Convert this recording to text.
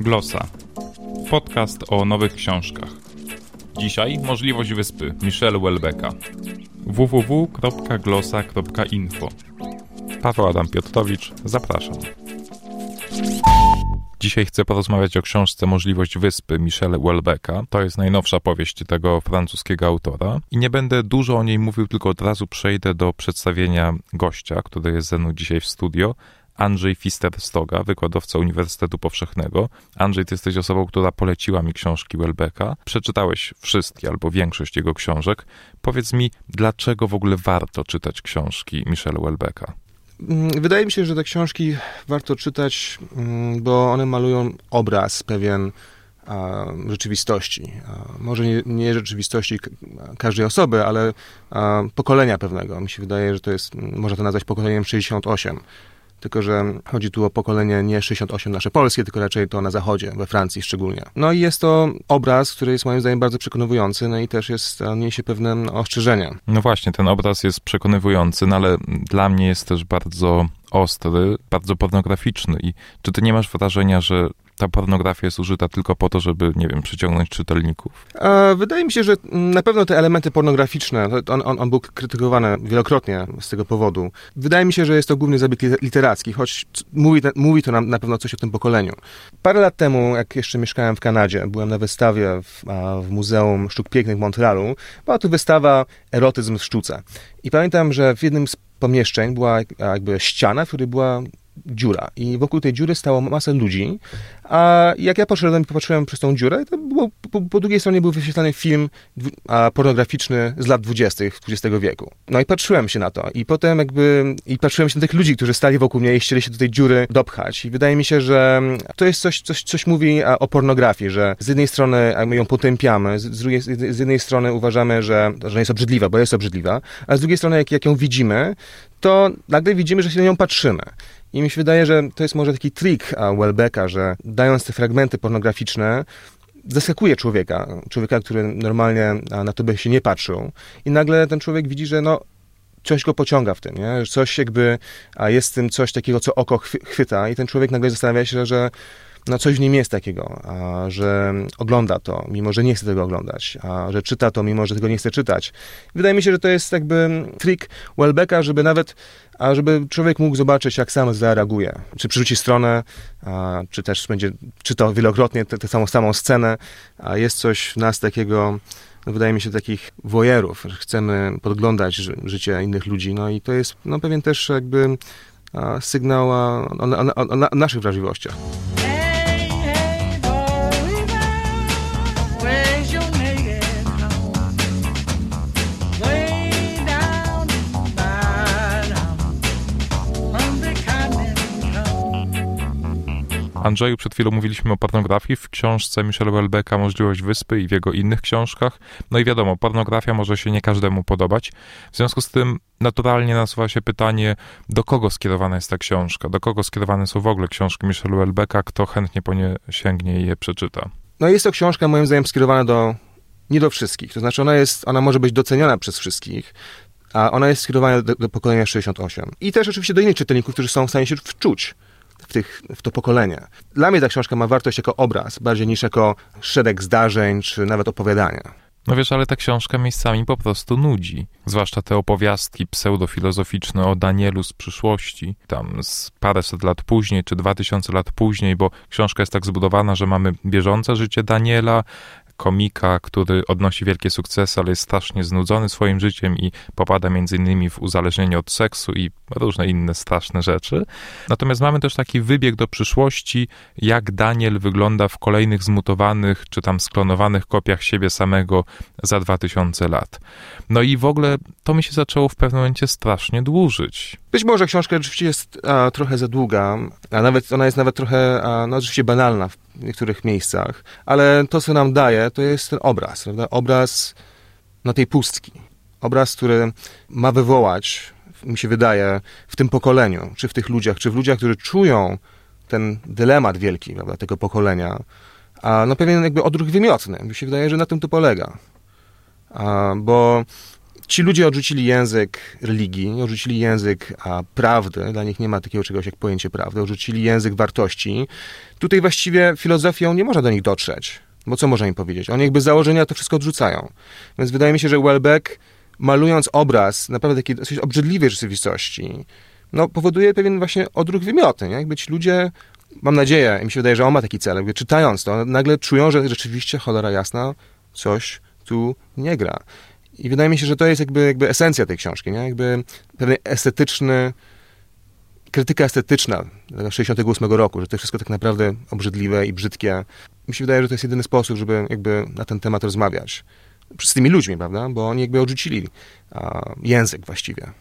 Glosa. Podcast o nowych książkach. Dzisiaj możliwość wyspy Michelle Welbecka. www.glosa.info Paweł Adam Piotrowicz, zapraszam. Dzisiaj chcę porozmawiać o książce Możliwość Wyspy Michelle Welbecka. To jest najnowsza powieść tego francuskiego autora. I nie będę dużo o niej mówił, tylko od razu przejdę do przedstawienia gościa, który jest ze mną dzisiaj w studio. Andrzej Fister-Stoga, wykładowca Uniwersytetu Powszechnego. Andrzej, ty jesteś osobą, która poleciła mi książki Welbecka. Przeczytałeś wszystkie albo większość jego książek. Powiedz mi, dlaczego w ogóle warto czytać książki Michelle Welbecka? Mm, wydaje mi się, że te książki warto czytać, mm, bo one malują obraz pewien rzeczywistości. Może nie, nie, rzeczywistości każdej osoby, ale pokolenia pewnego. Mi się wydaje, że to jest, można to nazwać pokoleniem 68 tylko że chodzi tu o pokolenie nie 68 nasze polskie, tylko raczej to na zachodzie, we Francji szczególnie. No i jest to obraz, który jest moim zdaniem bardzo przekonujący, no i też jest, niesie pewne ostrzeżenia. No właśnie, ten obraz jest przekonywujący, no ale dla mnie jest też bardzo ostry, bardzo pornograficzny i czy ty nie masz wrażenia, że ta pornografia jest użyta tylko po to, żeby, nie wiem, przyciągnąć czytelników? wydaje mi się, że na pewno te elementy pornograficzne, on, on, on, był krytykowany wielokrotnie z tego powodu. Wydaje mi się, że jest to główny zabieg literacki, choć mówi, mówi to nam na pewno coś o tym pokoleniu. Parę lat temu, jak jeszcze mieszkałem w Kanadzie, byłem na wystawie w, w Muzeum Sztuk Pięknych w Montrealu. Była to wystawa Erotyzm w sztuce. I pamiętam, że w jednym z pomieszczeń była jakby ściana, w której była dziura i wokół tej dziury stało masę ludzi, a jak ja poszedłem i popatrzyłem przez tą dziurę, to było, po, po, drugiej stronie był wyświetlany film pornograficzny z lat dwudziestych XX wieku. No i patrzyłem się na to i potem jakby, i patrzyłem się na tych ludzi, którzy stali wokół mnie i chcieli się do tej dziury dopchać i wydaje mi się, że to jest coś, coś, coś mówi o pornografii, że z jednej strony my ją potępiamy, z, drugiej, z jednej strony uważamy, że, że jest obrzydliwa, bo jest obrzydliwa, a z drugiej strony jak, jak ją widzimy, to nagle widzimy, że się na nią patrzymy. I mi się wydaje, że to jest może taki trik Welbecka, że dając te fragmenty pornograficzne, zaskakuje człowieka, człowieka, który normalnie na to by się nie patrzył. I nagle ten człowiek widzi, że no, coś go pociąga w tym, nie? coś jakby, a jest w tym coś takiego, co oko chwyta i ten człowiek nagle zastanawia się, że no coś w nim jest takiego, że ogląda to, mimo że nie chce tego oglądać, a że czyta to, mimo że tego nie chce czytać. Wydaje mi się, że to jest jakby trik Welbecka, żeby nawet, a żeby człowiek mógł zobaczyć, jak sam zareaguje. Czy przerzuci stronę, a, czy też będzie czytał wielokrotnie tę samą, samą scenę, a jest coś w nas takiego, no wydaje mi się, takich wojerów, chcemy podglądać ży życie innych ludzi, no i to jest no, pewien też jakby sygnał o, o, o, o naszych wrażliwościach. Andrzeju, przed chwilą mówiliśmy o pornografii w książce Michela Welbecka Możliwość Wyspy i w jego innych książkach. No i wiadomo, pornografia może się nie każdemu podobać. W związku z tym naturalnie nasuwa się pytanie, do kogo skierowana jest ta książka? Do kogo skierowane są w ogóle książki Michela Welbecka? Kto chętnie po nie sięgnie i je przeczyta? No jest to książka moim zdaniem skierowana do nie do wszystkich. To znaczy ona jest, ona może być doceniona przez wszystkich, a ona jest skierowana do, do pokolenia 68. I też oczywiście do innych czytelników, którzy są w stanie się wczuć w, tych, w to pokolenie. Dla mnie ta książka ma wartość jako obraz, bardziej niż jako szereg zdarzeń, czy nawet opowiadania. No wiesz, ale ta książka miejscami po prostu nudzi. Zwłaszcza te opowiastki pseudofilozoficzne o Danielu z przyszłości, tam z paręset lat później, czy dwa tysiące lat później, bo książka jest tak zbudowana, że mamy bieżące życie Daniela, komika, który odnosi wielkie sukcesy, ale jest strasznie znudzony swoim życiem i popada między innymi w uzależnienie od seksu i różne inne straszne rzeczy. Natomiast mamy też taki wybieg do przyszłości, jak Daniel wygląda w kolejnych zmutowanych czy tam sklonowanych kopiach siebie samego za 2000 lat. No i w ogóle to mi się zaczęło w pewnym momencie strasznie dłużyć. Być może książka rzeczywiście jest a, trochę za długa, a nawet ona jest nawet trochę, a, no oczywiście banalna w niektórych miejscach, ale to, co nam daje, to jest ten obraz, prawda? Obraz na tej pustki. Obraz, który ma wywołać, mi się wydaje, w tym pokoleniu, czy w tych ludziach, czy w ludziach, którzy czują ten dylemat wielki, prawda, tego pokolenia, a no pewien jakby odruch wymiotny. Mi się wydaje, że na tym to polega. A, bo ci ludzie odrzucili język religii, odrzucili język a, prawdy, dla nich nie ma takiego czegoś jak pojęcie prawdy, odrzucili język wartości. Tutaj właściwie filozofią nie można do nich dotrzeć, bo co można im powiedzieć? Oni jakby założenia to wszystko odrzucają. Więc wydaje mi się, że Welbeck malując obraz naprawdę takiej dosyć obrzydliwej rzeczywistości, no, powoduje pewien właśnie odruch wymioty. Nie? Jakby ci ludzie, mam nadzieję, mi się wydaje, że on ma taki cel, jakby czytając to, nagle czują, że rzeczywiście, cholera jasna, coś tu nie gra. I wydaje mi się, że to jest jakby, jakby esencja tej książki, nie? Jakby pewien estetyczny, krytyka estetyczna 68 roku, że to wszystko tak naprawdę obrzydliwe i brzydkie. Mi się wydaje, że to jest jedyny sposób, żeby jakby na ten temat rozmawiać z tymi ludźmi, prawda? Bo oni jakby odrzucili język właściwie.